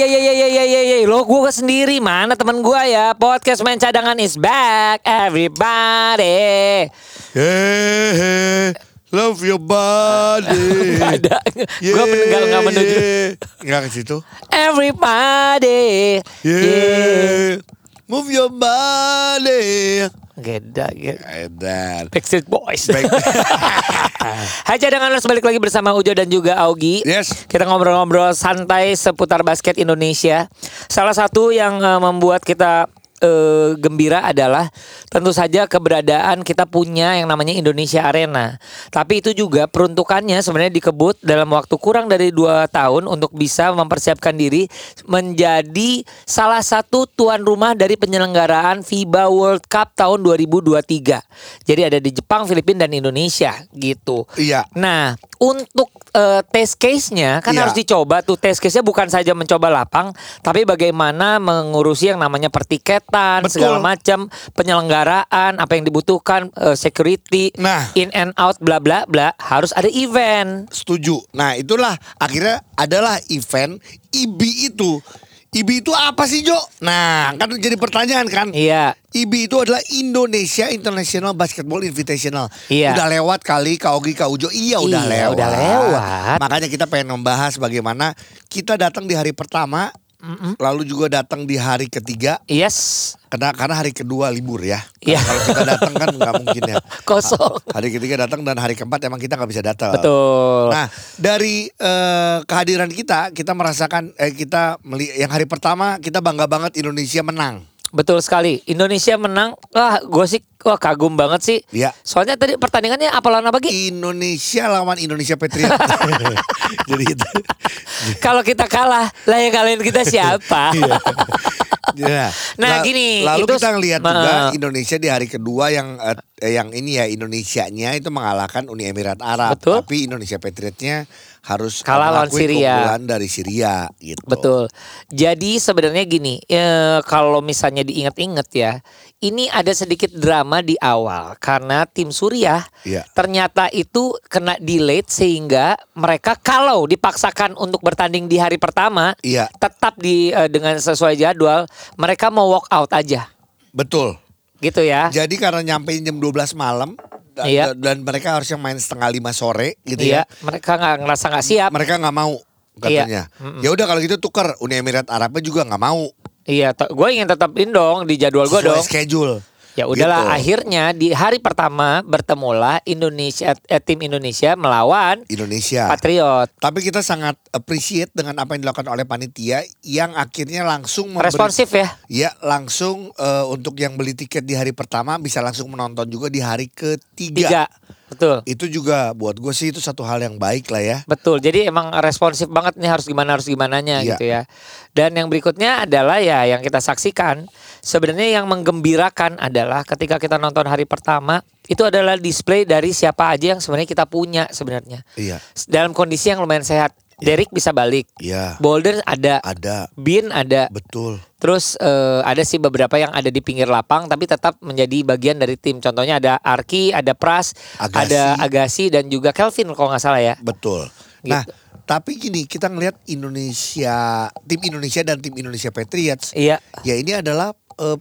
ye ye ye ye ye ye ye. Lo gue sendiri mana teman gue ya. Podcast main cadangan is back everybody. Yeah, love your body. Gak ada. Gue meninggal nggak menuju. Nggak ke situ. Everybody. Yeah, move your body. Geda, geda. Edan. Backstreet Boys. Baik. Hai cadanganers balik lagi bersama Ujo dan juga Augie. Yes. Kita ngobrol-ngobrol santai seputar basket Indonesia. Salah satu yang eh, membuat kita eh, gembira adalah tentu saja keberadaan kita punya yang namanya Indonesia Arena. Tapi itu juga peruntukannya sebenarnya dikebut dalam waktu kurang dari dua tahun untuk bisa mempersiapkan diri menjadi salah satu tuan rumah dari penyelenggaraan FIBA World Cup tahun 2023. Jadi ada di Jepang, Filipina dan Indonesia gitu. Iya. Nah, untuk eh, test case-nya kan Iya. harus dicoba tuh test case-nya bukan saja mencoba lapang, tapi bagaimana mengurusi yang namanya pertiketan, Betul. segala macam, penyelenggaraan, apa yang dibutuhkan, eh, security, Nah. in and out bla bla bla, harus ada event. Setuju. Nah itulah akhirnya adalah event IBI itu. IBI itu apa sih Jo? Nah kan jadi pertanyaan kan. Iya. IBI itu adalah Indonesia International Basketball Invitational. Iya. Udah lewat kali Kak Ogi, Kak Ujo. Iya udah Iya, lewat. udah lewat. Makanya kita pengen membahas bagaimana kita datang di hari pertama, lalu juga datang di hari ketiga. Yes. Karena karena hari kedua libur ya. Iya. Kalau kita datang kan nggak mungkin ya. Kosong. Hari ketiga datang dan hari keempat emang kita nggak bisa datang. Betul. Nah dari eh, kehadiran kita, kita merasakan eh, kita meli- yang hari pertama kita bangga banget Indonesia menang. Betul sekali. Indonesia menang. Wah, gue sih wah kagum banget sih. Iya. Soalnya tadi pertandingannya apa lawan apa Gi? Indonesia lawan Indonesia Patriot. Jadi itu. Kalau kita kalah, lah yang kalian kita siapa? Ya. Nah, La- gini, Lalu itu- kita ngelihat juga Ma- Indonesia di hari kedua yang eh, yang ini ya Indonesianya itu mengalahkan Uni Emirat Arab. Betul. Tapi Indonesia Patriotnya harus Kalah lawan Syria. dari Syria gitu. Betul. Jadi sebenarnya gini, eh, kalau misalnya diingat-ingat ya, ini ada sedikit drama di awal karena tim Suriah Iya. ternyata itu kena delayed sehingga mereka kalau dipaksakan untuk bertanding di hari pertama, Iya. tetap di eh, dengan sesuai jadwal, mereka mau walk out aja, Betul. gitu ya. Jadi karena nyampe jam 12 malam Iya. dan mereka harusnya main setengah lima sore gitu Iya, ya. mereka nggak ngerasa nggak siap. Mereka nggak mau katanya. Iya. Ya udah kalau gitu tuker Uni Emirat Arabnya juga nggak mau. Iya, gue ingin tetapin dong di jadwal gue dong. schedule. Ya udahlah Gitu. akhirnya di hari pertama bertemulah Indonesia eh, tim Indonesia melawan Indonesia. Patriot. Tapi kita sangat appreciate dengan apa yang dilakukan oleh panitia yang akhirnya langsung memberi- Responsif ya. Ya langsung eh, untuk yang beli tiket di hari pertama bisa langsung menonton juga di hari ketiga. Tiga. Betul. Itu juga buat gue sih itu satu hal yang baik lah ya. Betul. Jadi emang responsif banget nih harus gimana harus gimananya Iya. gitu ya. Dan yang berikutnya adalah ya yang kita saksikan sebenarnya yang menggembirakan adalah ketika kita nonton hari pertama itu adalah display dari siapa aja yang sebenarnya kita punya sebenarnya. Iya. Dalam kondisi yang lumayan sehat. Derek bisa balik. Iya. Boulder ada. Ada. Bin ada. Betul. Terus eh, ada sih beberapa yang ada di pinggir lapang tapi tetap menjadi bagian dari tim. Contohnya ada Arki, ada Pras, Agassi. ada Agassi dan juga Kelvin kalau nggak salah ya. Betul. Gitu. Nah, tapi gini, kita ngelihat Indonesia, tim Indonesia dan tim Indonesia Patriots. Iya. Ya ini adalah eh,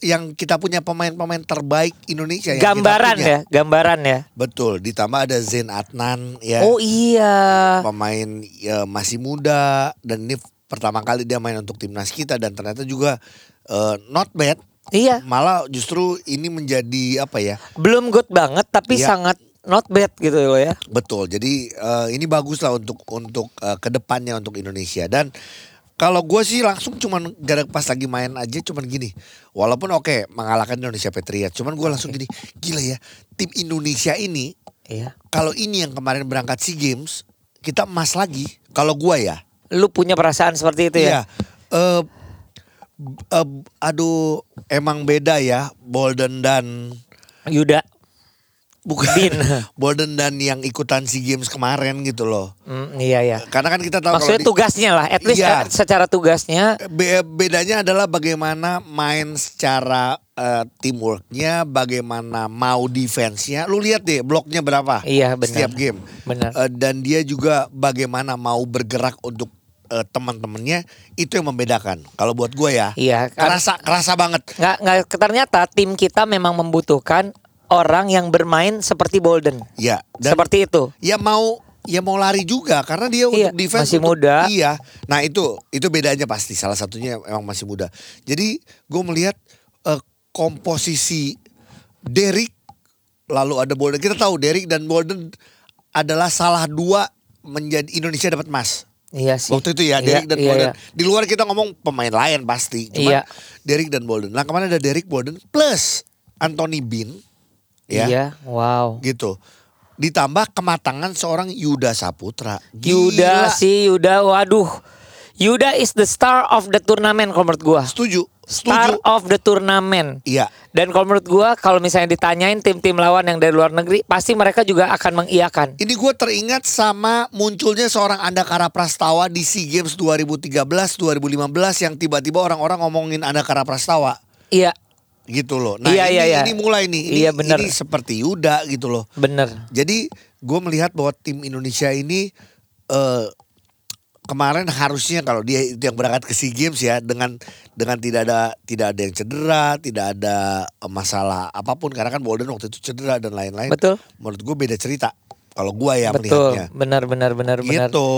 yang kita punya pemain-pemain terbaik Indonesia yang Gambaran ya, gambaran ya. Betul, ditambah ada Zain Adnan ya. Oh iya. Pemain ya, masih muda dan ini pertama kali dia main untuk timnas kita dan ternyata juga eh, not bad. Iya. Malah justru ini menjadi apa ya? Belum good banget tapi Iya. sangat not bad gitu loh ya. Betul. Jadi eh, ini bagus lah untuk untuk eh, ke depannya untuk Indonesia dan kalau gue sih langsung cuman gara pas lagi main aja cuman gini. Walaupun oke mengalahkan Indonesia Patriot, cuman gue langsung gini, gila ya tim Indonesia ini Iya. kalau ini yang kemarin berangkat SEA Games kita emas lagi. Kalau gue ya, Lu punya perasaan seperti itu Iya. ya? Eh, Eh, aduh, emang beda ya Bolden dan Yuda. Bukan Bin. Bolden dan yang ikutan SEA Games kemarin gitu loh. Hmm, iya ya. Karena kan kita tahu kalau Maksudnya di- tugasnya lah, at least Iya. eh, secara tugasnya Be- bedanya adalah bagaimana main secara eh, teamworknya, bagaimana mau defense-nya. Lu lihat deh bloknya berapa Iya, benar. setiap game. Benar. Eh, dan dia juga bagaimana mau bergerak untuk eh, teman-temannya itu yang membedakan. Kalau buat gue ya, Iya, kan- kerasa kerasa banget. nggak nggak ternyata tim kita memang membutuhkan orang yang bermain seperti Bolden. Ya, dan Seperti itu. ya mau ya mau lari juga karena dia Iya, untuk defense masih untuk- muda. Iya. Nah, itu itu bedanya pasti salah satunya emang masih muda. Jadi gue melihat eh, komposisi Derek lalu ada Bolden. Kita tahu Derek dan Bolden adalah salah dua menjadi Indonesia dapat emas. Iya sih. Waktu itu ya Iya, Derek dan iya, Bolden. iya. Di luar kita ngomong pemain lain pasti. Cuma Iya. Derek dan Bolden. Nah, ke mana ada Derek Bolden plus Anthony Bean ya Iya, wow. gitu. Ditambah kematangan seorang Yuda Saputra. Yuda sih, Yuda, waduh. Yuda is the star of the tournament kalau menurut gua. Setuju. Star Setuju. of the tournament. Iya. Dan kalau menurut gua kalau misalnya ditanyain tim-tim lawan yang dari luar negeri, pasti mereka juga akan mengiyakan. Ini gue teringat sama munculnya seorang Andakara Prastawa di SEA Games 2013-2015 yang tiba-tiba orang-orang ngomongin Andakara Prastawa Iya, gitu loh. Nah Iya, ini, iya, iya. ini mulai nih. Ini, Iya, bener. ini seperti Yuda gitu loh. bener. Jadi gue melihat bahwa tim Indonesia ini eh kemarin harusnya kalau dia itu yang berangkat ke SEA Games ya dengan dengan tidak ada tidak ada yang cedera, tidak ada masalah apa pun karena kan Bolden waktu itu cedera dan lain-lain. Betul. Menurut gue beda cerita. Kalau gue ya Betul, melihatnya. benar benar benar benar. Gitu.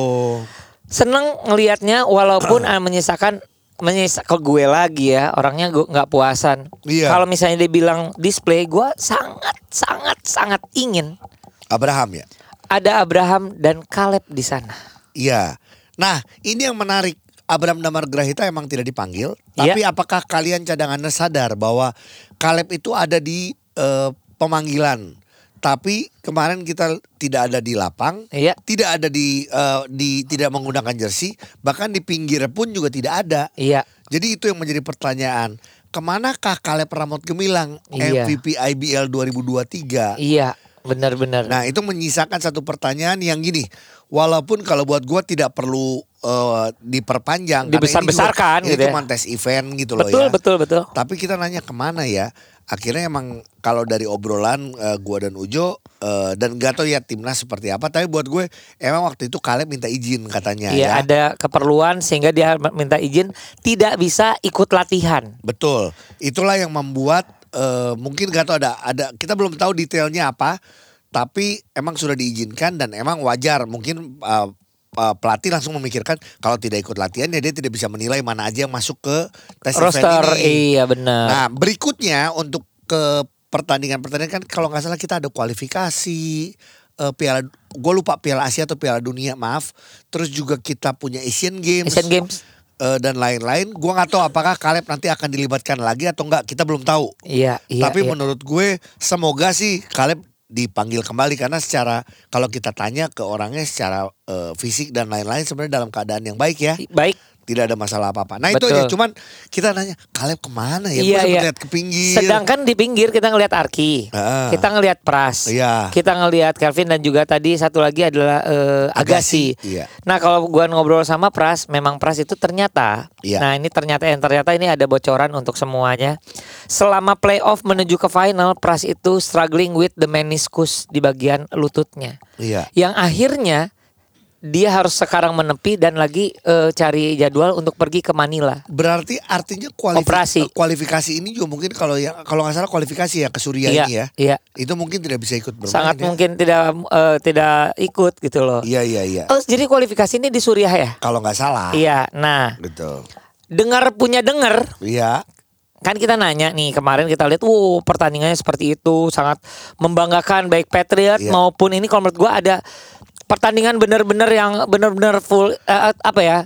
Seneng ngelihatnya walaupun ah, menyisakan menyisa ke gue lagi ya orangnya gue nggak puasan. Iya. Kalau misalnya dia bilang display, gue sangat sangat sangat ingin Abraham ya. ada Abraham dan Caleb di sana. Iya. Nah, ini yang menarik. Abraham Damar Grahita emang tidak dipanggil, Iya. tapi apakah kalian cadangannya sadar bahwa Caleb itu ada di eh, pemanggilan? Tapi kemarin kita tidak ada di lapang, Iya. tidak ada di eh, di tidak menggunakan jersey, bahkan di pinggir pun juga tidak ada. Iya. Jadi itu yang menjadi pertanyaan. Ke manakah Caleb Ramot Gemilang Iya. MVP IBL 2023? Iya, benar-benar. Nah itu menyisakan satu pertanyaan yang gini, walaupun kalau buat gua tidak perlu eh, diperpanjang, Dibesar-besarkan ini gitu ya. cuma tes event gitu loh betul, ya. betul, betul. Tapi kita nanya ke mana ya? Akhirnya emang kalau dari obrolan eh, gua dan Ujo eh, dan gak tau ya timnas seperti apa, tapi buat gue emang waktu itu Caleb minta izin katanya Iya, ya. ada keperluan sehingga dia minta izin tidak bisa ikut latihan. Betul. Itulah yang membuat eh, mungkin gak tahu ada ada kita belum tahu detailnya apa, tapi emang sudah diizinkan dan emang wajar mungkin eh, eh, pelatih langsung memikirkan kalau tidak ikut latihan ya dia tidak bisa menilai mana aja yang masuk ke tes event Roster, ini. iya benar. Nah berikutnya untuk ke pertandingan-pertandingan kan kalau nggak salah kita ada kualifikasi eh, piala gue lupa piala Asia atau piala dunia maaf terus juga kita punya Asian Games Asian Games. eh, dan lain-lain. Gua nggak tahu apakah Caleb nanti akan dilibatkan lagi atau enggak. Kita belum tahu. Iya, iya. Tapi iya. menurut gue semoga sih Caleb dipanggil kembali karena secara kalau kita tanya ke orangnya secara eh, fisik dan lain-lain sebenarnya dalam keadaan yang baik ya. baik. Tidak ada masalah apa-apa. Nah itu Betul. aja. Cuman kita nanya Caleb ke mana ya? Iya, Gue iya. lihat ke pinggir. Sedangkan di pinggir kita ngelihat Arki, Ah. kita ngelihat Pras, Iya. kita ngelihat Kelvin dan juga tadi satu lagi adalah eh, Agassi. Agassi, iya. Nah kalau gua ngobrol sama Pras, memang Pras itu ternyata, Iya. nah ini ternyata yang ternyata ini ada bocoran untuk semuanya. Selama playoff menuju ke final, Pras itu struggling with the meniscus di bagian lututnya, Iya. yang akhirnya dia harus sekarang menepi dan lagi eh, cari jadwal untuk pergi ke Manila. Berarti artinya kualifi- Operasi. kualifikasi ini juga mungkin kalau yang kalau nggak salah kualifikasi ya ke Surya Iya, ini ya. iya. Itu mungkin tidak bisa ikut bermain. sangat ya. mungkin tidak eh, tidak ikut gitu loh. Iya iya iya. Oh, jadi kualifikasi ini di Suriah ya? Kalau nggak salah. Iya. Nah, Betul. dengar punya dengar Iya. kan kita nanya nih kemarin kita lihat, wow pertandingannya seperti itu sangat membanggakan baik Patriot Iya. maupun ini kalau menurut gua ada pertandingan benar-benar yang benar-benar full eh, apa ya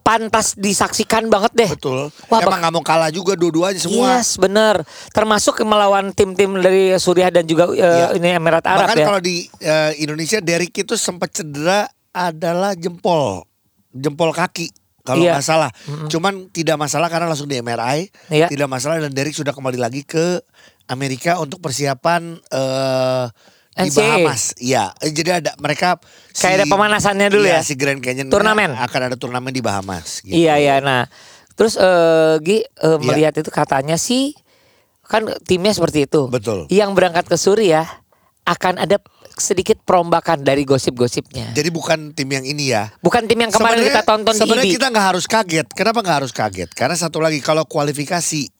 pantas disaksikan banget deh. Betul. Wah, Emang nggak mau kalah juga dua-duanya semua. Yes, benar. Termasuk melawan tim-tim dari Suriah dan juga eh, Iya. ini Emirat Arab Bahkan ya. kalau di eh, Indonesia Derek itu sempat cedera adalah jempol, jempol kaki. kalau Iya. nggak salah. Cuman tidak masalah karena langsung di MRI. Iya. Tidak masalah dan Derek sudah kembali lagi ke Amerika untuk persiapan eh di NCAA. Bahamas. Iya, Eh, jadi ada mereka Kayak ada pemanasannya dulu iya, ya? Si Grand Canyon Turnamen. akan ada turnamen di Bahamas. gitu. Iya iya. Nah, terus eh Gi eh, melihat itu katanya sih kan timnya seperti itu. Betul. Yang berangkat ke Suriah akan ada sedikit perombakan dari gosip-gosipnya. Jadi bukan tim yang ini ya. Bukan tim yang kemarin Sebenarnya- kita tonton di Sebenarnya kita nggak harus kaget. Kenapa nggak harus kaget? Karena satu lagi kalau kualifikasi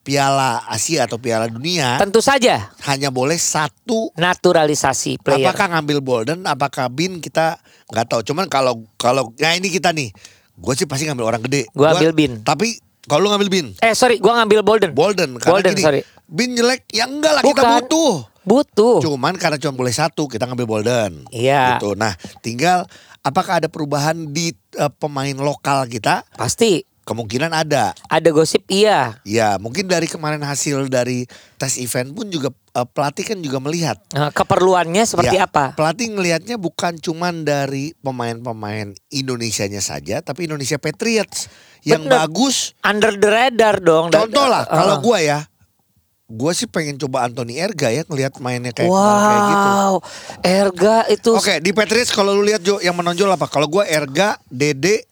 Piala Asia atau Piala Dunia Tentu saja hanya boleh satu. naturalisasi player. Apakah ngambil Bolden? Apakah Bin? Kita nggak tahu. Cuman kalau kalau nah ini kita nih, gue sih pasti ngambil orang gede. Gua ambil Bin. Tapi kalau lu ngambil Bin, Eh sorry, gua ngambil Bolden. Bolden. Karena Bolden, gini, sorry. Bin jelek, ya enggak lah kita Bukan. butuh. Butuh. Cuman karena cuma boleh satu, kita ngambil Bolden. Iya. Gitu. Nah, tinggal apakah ada perubahan di eh, pemain lokal kita? Pasti Kemungkinan ada. ada gosip iya. Ya, mungkin dari kemarin hasil dari tes event pun juga eh, pelatih kan juga melihat. Nah, keperluannya seperti Ya, apa? Pelatih ngelihatnya bukan cuman dari pemain-pemain Indonesianya saja, tapi Indonesia Patriots yang Bener. bagus. Under the radar dong. Contoh lah, Eh, kalau gua ya, gua sih pengen coba Anthony Erga ya ngelihat mainnya kayak kemarin kayak gitu. Wow, Erga itu Oke, di Patriots kalau lu lihat Jo yang menonjol apa? Kalau gua Erga, Dede,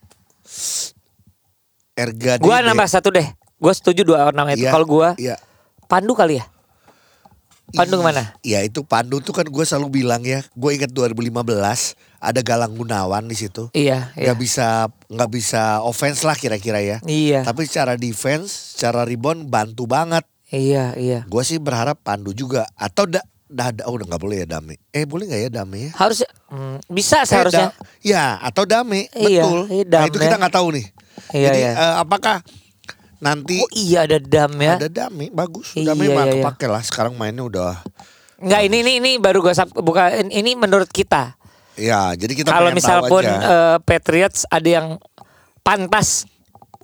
Erga, Gua nambah satu deh. Gua setuju dua nama itu. Iya, Kalau gua Iya. Pandu kali ya. Pandu Ih, ke mana? Ya itu Pandu tuh kan gue selalu bilang ya, gue ingat 2015 ada Galang Gunawan di situ. Iya, iya. Nggak bisa nggak bisa offense lah kira-kira ya. Iya. Tapi secara defense, secara rebound bantu banget. Iya, iya. Gue sih berharap Pandu juga atau da, da, da- oh udah nggak boleh ya Dame. Eh boleh nggak ya Dame ya? Harus hmm, bisa Eh, seharusnya. da- ya atau Dame, Iya, betul. iya, nah, itu Dame. kita nggak tahu nih. Iya, Jadi iya. eh, apakah nanti Oh iya ada dam ya. ada Dame bagus. Iya, mah iya, iya. kepake lah. Sekarang mainnya udah. Enggak ini ini ini baru gua sap- bukan ini menurut kita. Ya jadi kita Kalau misal pun eh, Patriots ada yang pantas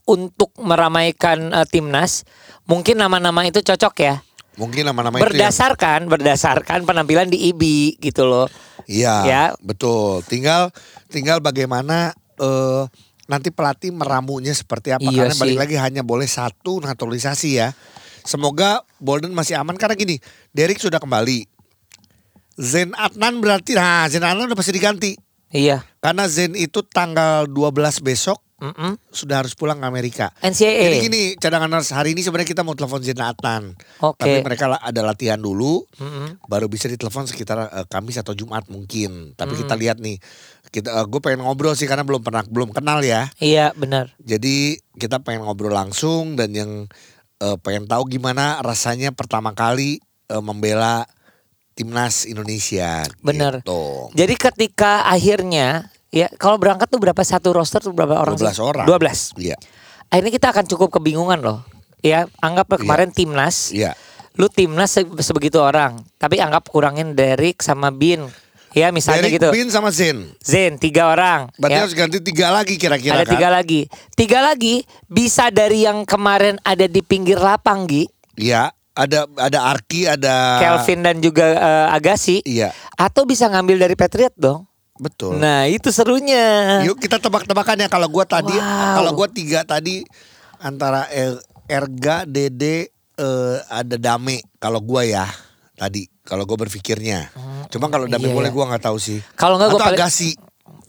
untuk meramaikan eh, timnas, mungkin nama-nama itu cocok ya. Mungkin nama-nama itu yang Berdasarkan berdasarkan penampilan di IBI gitu loh. Iya, Ya. betul. Tinggal tinggal bagaimana eh nanti pelatih meramunya seperti apa Iya karena balik sih. lagi hanya boleh satu naturalisasi ya. Semoga Bolden masih aman karena gini, Derek sudah kembali. Zen Adnan berarti nah Zen Adnan udah pasti diganti. Iya. Karena Zen itu tanggal 12 besok Mm-mm. sudah harus pulang ke Amerika. NCAA. Jadi gini, cadangan hari ini sebenarnya kita mau telepon Zen Adnan. Oke. Tapi mereka ada latihan dulu Mm-mm. baru bisa ditelepon sekitar eh, Kamis atau Jumat mungkin. Tapi kita lihat nih, kita gue pengen ngobrol sih karena belum pernah belum kenal ya. Iya benar. Jadi kita pengen ngobrol langsung dan yang eh, pengen tahu gimana rasanya pertama kali eh, membela timnas Indonesia. Bener. Gitu. Jadi ketika akhirnya ya kalau berangkat tuh berapa satu roster tuh berapa orang? 12 sih? orang. 12. Iya. Akhirnya kita akan cukup kebingungan loh. Ya, anggap kemarin timnas. Iya. Lu timnas se- sebegitu orang, tapi anggap kurangin Derek sama Bin. Ya misalnya Derek gitu. Bin sama Zen. Zen tiga orang. Berarti ya. harus ganti tiga lagi kira-kira ada kan? tiga lagi. Tiga lagi bisa dari yang kemarin ada di pinggir lapang Gi. Iya. Ada ada Arki, ada Kelvin dan juga eh, Agassi. Iya. Atau bisa ngambil dari Patriot dong. Betul. Nah itu serunya. Yuk kita tebak-tebakan ya kalau gua tadi Wow. kalau gua tiga tadi antara Er- Erga, Dede eh, ada Dame kalau gua ya tadi kalau gua berpikirnya. Cuma kalau Dame iya, boleh iya. gua nggak tahu sih. Kalau nggak gua Atau paling- Agassi.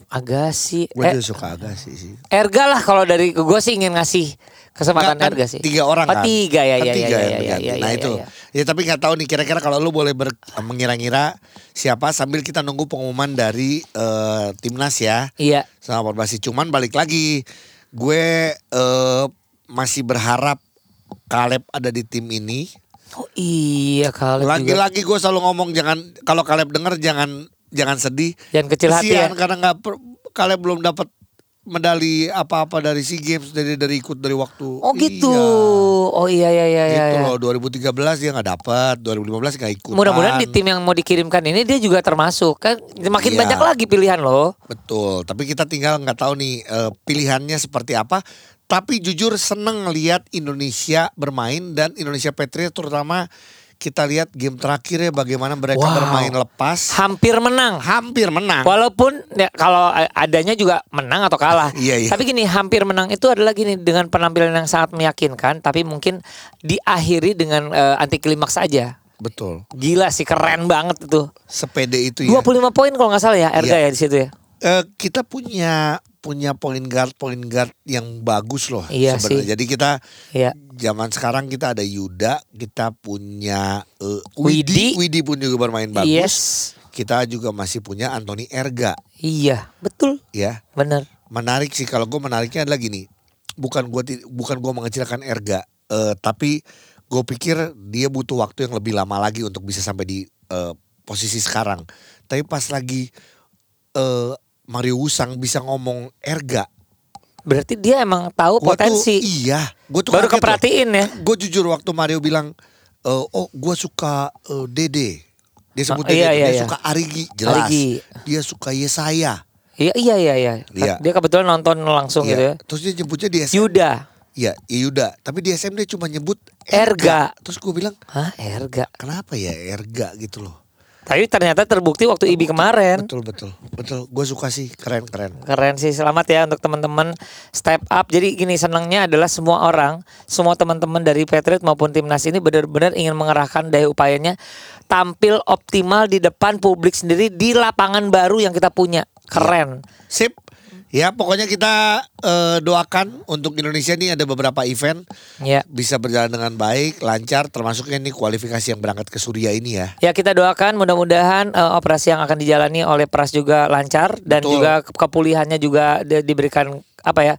Agassi. Gua Eh, juga suka Agassi sih. Erga lah kalau dari gue sih ingin ngasih kesempatan Nggak, kan Erga sih. Tiga orang oh, kan? tiga ya Kan ya tiga ya ya ya ya. Nah ya, itu. ya. Ya tapi nggak tahu nih kira-kira kalau lu boleh ber, mengira-ngira siapa sambil kita nunggu pengumuman dari eh, timnas ya. Iya. sama Perbasi. Cuman balik lagi, gue eh, masih berharap Kaleb ada di tim ini. Oh iya juga. Lagi-lagi gue selalu ngomong jangan kalau Kaleb denger jangan jangan sedih. Jangan kecil hati Kesian ya. karena nggak Kaleb belum dapat medali apa-apa dari SEA Games dari dari ikut dari waktu. Oh gitu. Iya. Oh iya iya iya iya. Gitu iya. loh 2013 dia nggak dapat, 2015 nggak ikut. Mudah-mudahan di tim yang mau dikirimkan ini dia juga termasuk kan makin Iya. banyak lagi pilihan loh. Betul, tapi kita tinggal nggak tahu nih eh, pilihannya seperti apa. Tapi jujur seneng ngelihat Indonesia bermain dan Indonesia Patriot terutama kita lihat game terakhirnya bagaimana mereka Wow. bermain lepas, Hampir menang. hampir menang. Walaupun ya, kalau adanya juga menang atau kalah. Iya, iya. Tapi gini, hampir menang itu adalah gini dengan penampilan yang sangat meyakinkan, tapi mungkin diakhiri dengan eh, anti klimaks aja. Betul. Gila sih, keren banget itu. Sepede itu ya. 25 poin kalau nggak salah ya, Erga Iya. ya di situ ya. Eh, kita punya punya point guard point guard yang bagus loh Iya sebenarnya. sih. Jadi kita Iya. zaman sekarang kita ada Yuda, kita punya eh, Widi. Widi. Pun juga bermain bagus. Yes. Kita juga masih punya Anthony Erga Iya, betul. ya. Bener. Menarik sih kalau gue menariknya adalah gini. Bukan ti- bukan gua mengecilkan Erga, eh, tapi gue pikir dia butuh waktu yang lebih lama lagi untuk bisa sampai di eh, posisi sekarang. Tapi pas lagi eh, Mario Wusang bisa ngomong Erga, Berarti dia emang tahu Gua potensi. Tuh, iya, gue tuh Baru keperhatiin ya. Gue jujur waktu Mario bilang, eh, oh gue suka eh, Dede. Dia sebut Ah, Dede, iya, iya, dia iya. suka Arigi, jelas. Arigi. Dia suka Yesaya. Iya, iya, iya, iya. Iya. Dia kebetulan nonton langsung gitu ya. Iya. Terus dia nyebutnya di SM. Yuda. Iya, iya, Yuda. Tapi di SM dia cuma nyebut Erga. Terus gue bilang, Hah, Erga. kenapa ya Erga gitu loh. Tapi ternyata terbukti waktu IBI kemarin. Betul, betul. Betul, gue suka sih, keren-keren. Keren sih, selamat ya untuk teman-teman step up. Jadi gini senangnya adalah semua orang, semua teman-teman dari Patriot maupun timnas ini benar-benar ingin mengerahkan daya upayanya tampil optimal di depan publik sendiri di lapangan baru yang kita punya. Keren. Sip. Ya pokoknya kita eh, doakan untuk Indonesia ini ada beberapa event Ya. bisa berjalan dengan baik, lancar, termasuknya ini kualifikasi yang berangkat ke Suria ini ya. Ya kita doakan mudah-mudahan eh, operasi yang akan dijalani oleh Pras juga lancar dan Betul. juga ke- kepulihannya juga di- diberikan apa ya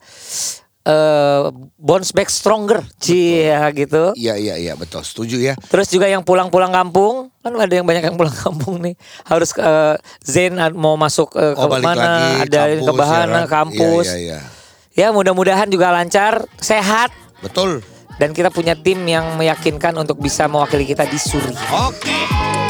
eh bounce back stronger, cia gitu. Iya iya iya betul, setuju ya. Terus juga yang pulang-pulang kampung kan ada yang banyak yang pulang kampung nih harus eh, Zen mau masuk ke Oh balik mana lagi ada kampus, ke Bahana ya kan? kampus. Iya iya iya. Ya mudah-mudahan juga lancar, sehat Betul. dan kita punya tim yang meyakinkan untuk bisa mewakili kita di Suri. Oke.